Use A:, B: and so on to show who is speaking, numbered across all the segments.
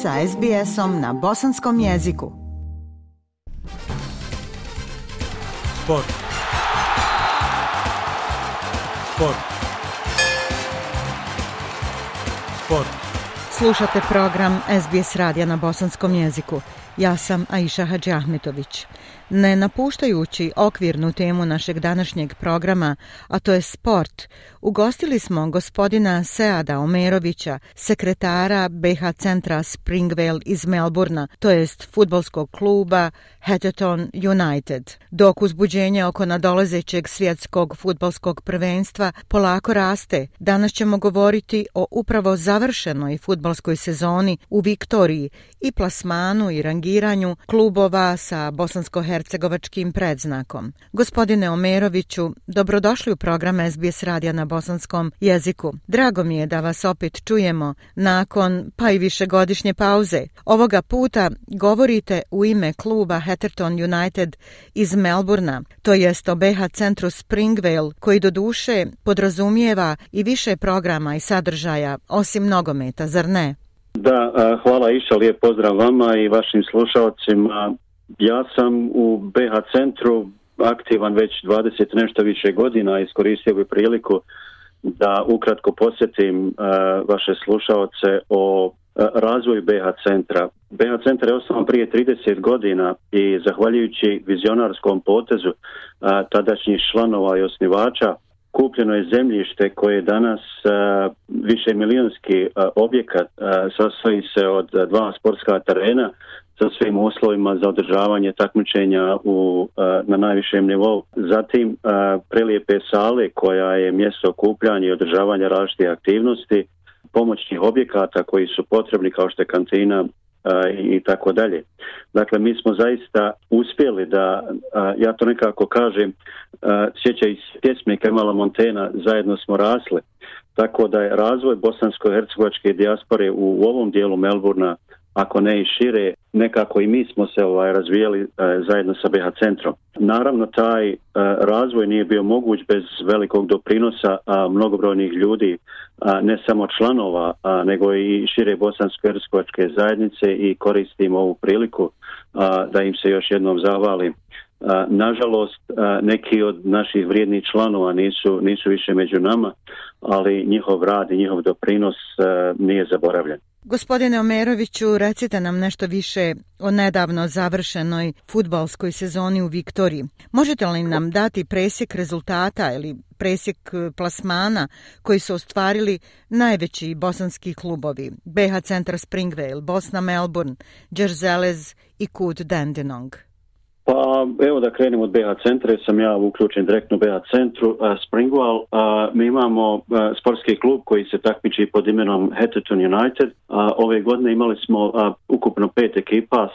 A: sa SBS-om na
B: bosanskom jeziku. Sport. Sport. Sport.
A: Slušate program SBS radija na bosanskom jeziku. Ja sam Aisha Hadži Ahmetović. Ne napuštajući okvirnu temu našeg današnjeg programa, a to je sport, ugostili smo gospodina Seada Omerovića, sekretara BH centra Springvale iz Melburna, to jest futbolskog kluba Hatterton United. Dok uzbuđenje oko nadolazećeg svjetskog futbolskog prvenstva polako raste, danas ćemo govoriti o upravo završenoj futbolskoj sezoni u Viktoriji i plasmanu i rangiranju propagiranju klubova sa bosanskohercegovačkim predznakom. Gospodine Omeroviću, dobrodošli u program SBS radija na bosanskom jeziku. Drago mi je da vas opet čujemo nakon pa i višegodišnje pauze. Ovoga puta govorite u ime kluba Heterton United iz Melburna, to jest o BH centru Springvale, koji do duše podrazumijeva i više programa i sadržaja, osim nogometa, zar ne?
C: Da, hvala Iša, lijep pozdrav vama i vašim slušalcima. Ja sam u BH centru aktivan već 20 nešto više godina, iskoristio bi priliku da ukratko posjetim vaše slušalce o razvoju BH centra. BH centar je osnovan prije 30 godina i zahvaljujući vizionarskom potezu tadašnjih članova i osnivača kupljeno je zemljište koje je danas više milionski objekat, sastoji se od dva sportska terena sa svim uslovima za održavanje takmičenja na najvišem nivou. Zatim prelijepe sale koja je mjesto okupljanja i održavanja različitih aktivnosti, pomoćnih objekata koji su potrebni kao što je kantina, i tako dalje. Dakle, mi smo zaista uspjeli da, ja to nekako kažem, sjeća iz pjesme Kemala Montena, zajedno smo rasle Tako da je razvoj bosansko-hercegovačke dijaspore u ovom dijelu Melburna ako ne i šire, nekako i mi smo se ovaj, razvijeli eh, zajedno sa BH centrom. Naravno, taj eh, razvoj nije bio moguć bez velikog doprinosa a, mnogobrojnih ljudi, ne samo članova, a, nego i šire bosansko zajednice i koristim ovu priliku da im se još jednom zahvalim Nažalost, neki od naših vrijednih članova nisu, nisu više među nama, ali njihov rad i njihov doprinos nije zaboravljen.
A: Gospodine Omeroviću, recite nam nešto više o nedavno završenoj futbalskoj sezoni u Viktoriji. Možete li nam dati presjek rezultata ili presjek e, plasmana koji su ostvarili najveći bosanski klubovi BH Centar Springvale, Bosna Melbourne, Džerzelez i Kud Dandenong?
C: Pa evo da krenem od BH centra, sam ja uključen direktno u BH centru. Springwall, mi imamo sportski klub koji se takmiči pod imenom Hatterton United. ove godine imali smo ukupno pet ekipa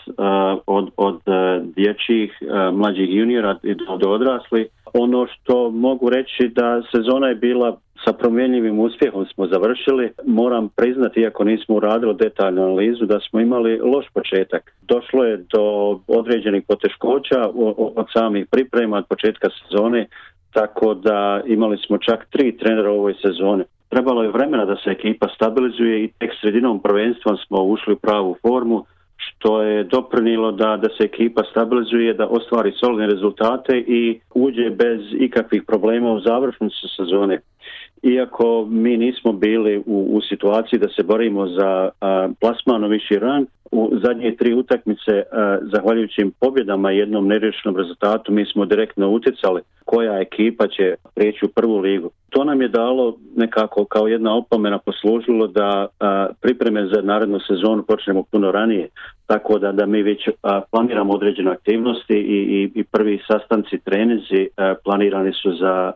C: od, e, dječjih, e, mlađih juniora do, do odraslih ono što mogu reći da sezona je bila sa promjenjivim uspjehom smo završili. Moram priznati, iako nismo uradili detaljnu analizu, da smo imali loš početak. Došlo je do određenih poteškoća od samih priprema, od početka sezone, tako da imali smo čak tri trenera u ovoj sezoni. Trebalo je vremena da se ekipa stabilizuje i tek sredinom prvenstva smo ušli u pravu formu što je doprinilo da, da se ekipa stabilizuje, da ostvari solidne rezultate i uđe bez ikakvih problema u završnicu sezone. Iako mi nismo bili u, u situaciji da se borimo za plasmanoviši viši rang, u zadnje tri utakmice, e, zahvaljujući pobjedama i jednom neriješenom rezultatu, mi smo direktno utjecali koja ekipa će prijeći u prvu ligu. To nam je dalo nekako kao jedna opomena poslužilo da e, pripreme za narednu sezonu počnemo puno ranije, tako da, da mi već e, planiramo određene aktivnosti i, i, i prvi sastanci, trenizi planirani su za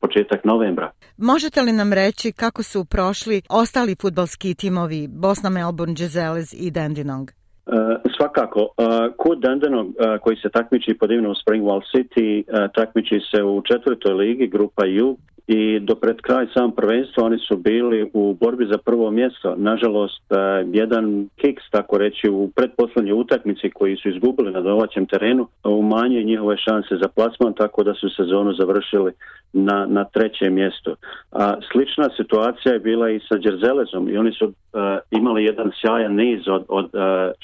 C: početak novembra.
A: Možete li nam reći kako su prošli ostali futbalski timovi Bosna Melbourne, Giseles i Dandenong? Uh,
C: svakako, uh, kod Dandenong e, koji se takmiči pod imenom Springwall City takmiči se u četvrtoj ligi grupa U i do pred kraj sam prvenstva oni su bili u borbi za prvo mjesto. Nažalost, e, jedan kiks, tako reći, u pretposlednjoj utakmici koji su izgubili na domaćem terenu, umanje njihove šanse za plasman, tako da su sezonu završili na, na trećem mjestu. A, slična situacija je bila i sa Đerzelezom i oni su e, imali jedan sjajan niz od, od 6-7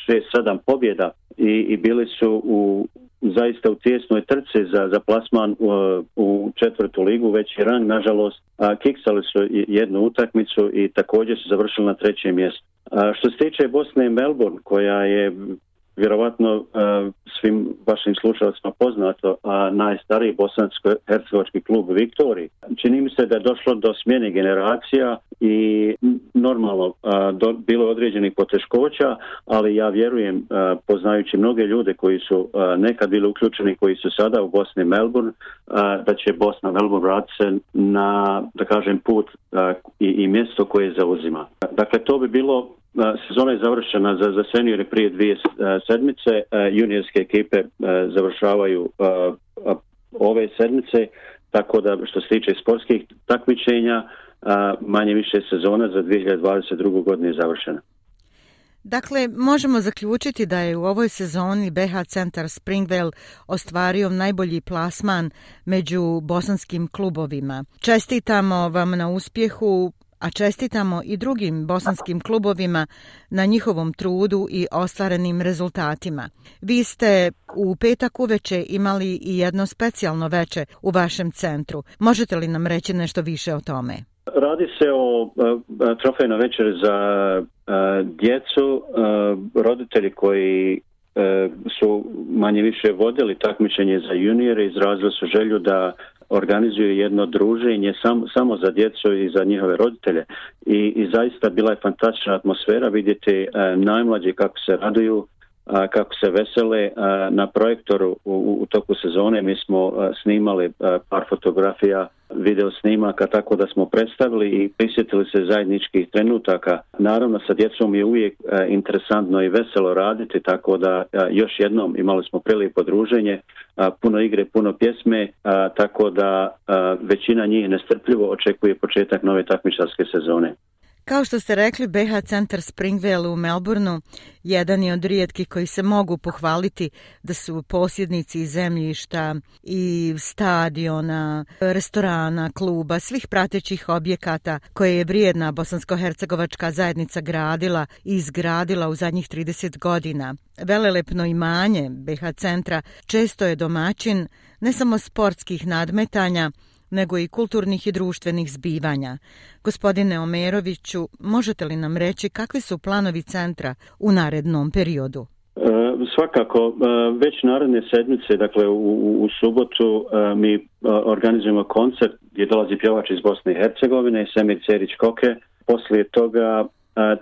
C: e, pobjeda i, i bili su u zaista u tijesnoj trci za, za plasman uh, u, četvrtu ligu, već rang, nažalost, a, kiksali su jednu utakmicu i također su završili na trećem mjestu. što se tiče Bosne i Melbourne, koja je vjerovatno uh, svim vašim slušalcima poznato, a najstariji bosansko-hercegovački klub Viktori. Čini mi se da je došlo do smjene generacija i normalno do, bilo određenih poteškoća, ali ja vjerujem poznajući mnoge ljude koji su nekad bili uključeni, koji su sada u Bosni i Melbourne, da će Bosna Melbourne vratiti se na, da kažem, put i, mjesto koje zauzima. Dakle, to bi bilo Sezona je završena za, za prije dvije sedmice. Juniorske ekipe završavaju ove sedmice, tako da što se tiče sportskih takmičenja, manje više sezona za 2022. godinu je završena.
A: Dakle, možemo zaključiti da je u ovoj sezoni BH centar Springvale ostvario najbolji plasman među bosanskim klubovima. Čestitamo vam na uspjehu, a čestitamo i drugim bosanskim klubovima na njihovom trudu i ostvarenim rezultatima. Vi ste u petak uveče imali i jedno specijalno veče u vašem centru. Možete li nam reći nešto više o tome?
C: Radi se o e, trofejnoj večeri za e, djecu. E, roditelji koji su manje više vodili takmičenje za juniore izrazili su želju da organizuju jedno druženje samo, samo za djecu i za njihove roditelje I, zaista bila je fantastična atmosfera vidjeti najmlađi kako se raduju kako se vesele na projektoru u, toku sezone mi smo snimali par fotografija video snimaka tako da smo predstavili i prisjetili se zajedničkih trenutaka. Naravno sa djecom je uvijek interesantno i veselo raditi tako da još jednom imali smo priliku druženje, puno igre, puno pjesme tako da većina njih nestrpljivo očekuje početak nove takmičarske sezone.
A: Kao što ste rekli, BH centar Springvale u Melbourneu jedan je od rijetkih koji se mogu pohvaliti da su posjednici zemljišta i stadiona, restorana, kluba, svih pratećih objekata koje je vrijedna bosansko-hercegovačka zajednica gradila i izgradila u zadnjih 30 godina. Velelepno imanje BH centra često je domaćin ne samo sportskih nadmetanja, nego i kulturnih i društvenih zbivanja. Gospodine Omeroviću, možete li nam reći kakvi su planovi centra u narednom periodu?
C: E, svakako, e, već naredne sedmice, dakle u, u subotu, e, mi organizujemo koncert gdje dolazi pjevač iz Bosne i Hercegovine, Semir Cerić Koke. Poslije toga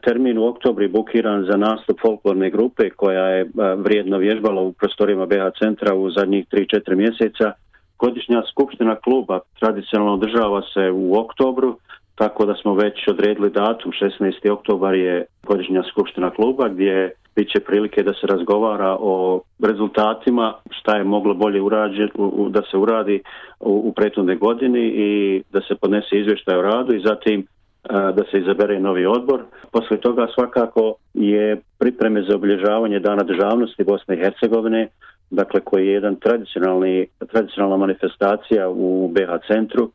C: termin u oktobri bukiran za nastup folklorne grupe koja je vrijedno vježbala u prostorima BH centra u zadnjih 3-4 mjeseca Godišnja skupština kluba tradicionalno održava se u oktobru, tako da smo već odredili datum, 16. oktobar je godišnja skupština kluba gdje bit će prilike da se razgovara o rezultatima, šta je moglo bolje urađen, da se uradi u, u prethodnoj godini i da se podnese izvještaj o radu i zatim e, da se izabere novi odbor. Poslije toga svakako je pripreme za obilježavanje Dana državnosti Bosne i Hercegovine, dakle koji je jedan tradicionalni, tradicionalna manifestacija u BH centru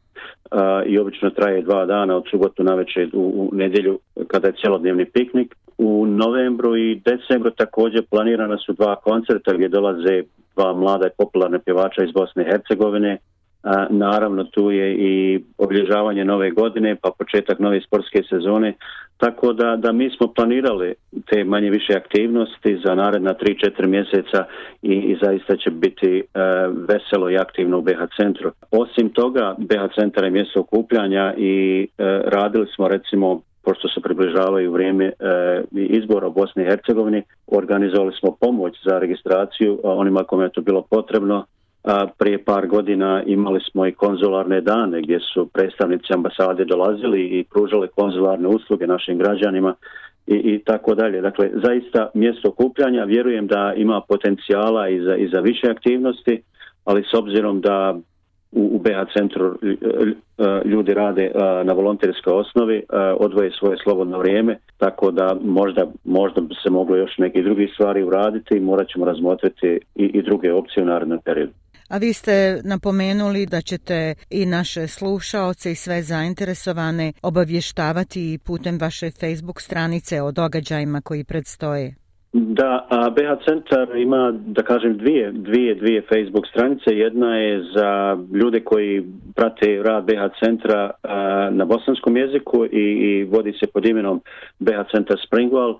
C: i obično traje dva dana od subotu na večer u, u nedjelju kada je cjelodnevni piknik. U novembru i decembru također planirana su dva koncerta gdje dolaze dva mlada i popularna pjevača iz Bosne i Hercegovine naravno tu je i obilježavanje nove godine pa početak nove sportske sezone tako da, da mi smo planirali te manje više aktivnosti za naredna 3-4 mjeseca i, zaista će biti e, veselo i aktivno u BH centru. Osim toga BH centar je mjesto okupljanja i e, radili smo recimo pošto se približavaju vrijeme e, izbora u Bosni i Hercegovini, organizovali smo pomoć za registraciju onima kome je to bilo potrebno prije par godina imali smo i konzularne dane gdje su predstavnici ambasade dolazili i pružali konzularne usluge našim građanima i, i tako dalje. Dakle, zaista mjesto kupljanja vjerujem da ima potencijala i za, i za više aktivnosti, ali s obzirom da u, u BH centru e, e, ljudi rade e, na volonterskoj osnovi, odvoje svoje slobodno vrijeme, tako da možda, možda bi se moglo još neke drugi stvari uraditi i morat ćemo razmotriti i, i druge opcije u narednom periodu.
A: A vi ste napomenuli da ćete i naše slušaoce i sve zainteresovane obavještavati putem vaše Facebook stranice o događajima koji predstoje.
C: Da, a BH centar ima, da kažem, dvije, dvije, dvije Facebook stranice. Jedna je za ljude koji prate rad BH centra na bosanskom jeziku i, i vodi se pod imenom BH centar Springwall,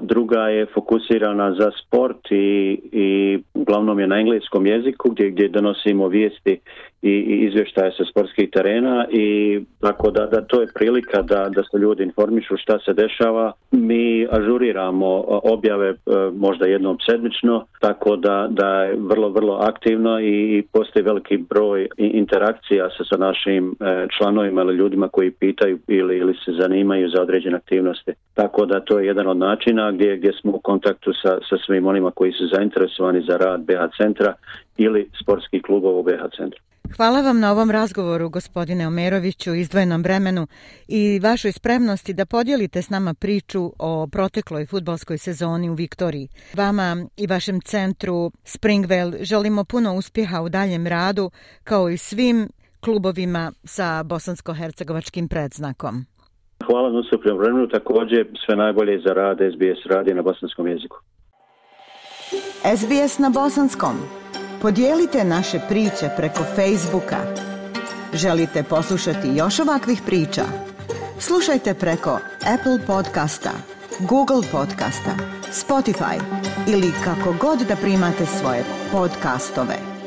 C: druga je fokusirana za sport i, i uglavnom je na engleskom jeziku gdje, gdje donosimo vijesti i, i izvještaje sa sportskih terena i tako da, da to je prilika da, da se ljudi informišu šta se dešava. Mi ažuriramo objave e, možda jednom sedmično, tako da, da je vrlo, vrlo aktivno i postoji veliki broj interakcija sa, sa našim e, članovima ili ljudima koji pitaju ili, ili se zanimaju za određene aktivnosti. Tako da to je jedan od načina načina gdje, gdje smo u kontaktu sa, sa svim onima koji su zainteresovani za rad BH centra ili sportskih klubova u BH centru.
A: Hvala vam na ovom razgovoru, gospodine Omeroviću, izdvojenom vremenu i vašoj spremnosti da podijelite s nama priču o protekloj futbolskoj sezoni u Viktoriji. Vama i vašem centru Springvale želimo puno uspjeha u daljem radu, kao i svim klubovima sa bosansko-hercegovačkim predznakom
C: hvala na vremenu. Također sve najbolje za rad SBS radi na bosanskom jeziku.
A: SBS na bosanskom. Podijelite naše priče preko Facebooka. Želite poslušati još ovakvih priča? Slušajte preko Apple podcasta, Google podcasta, Spotify ili kako god da primate svoje podcastove.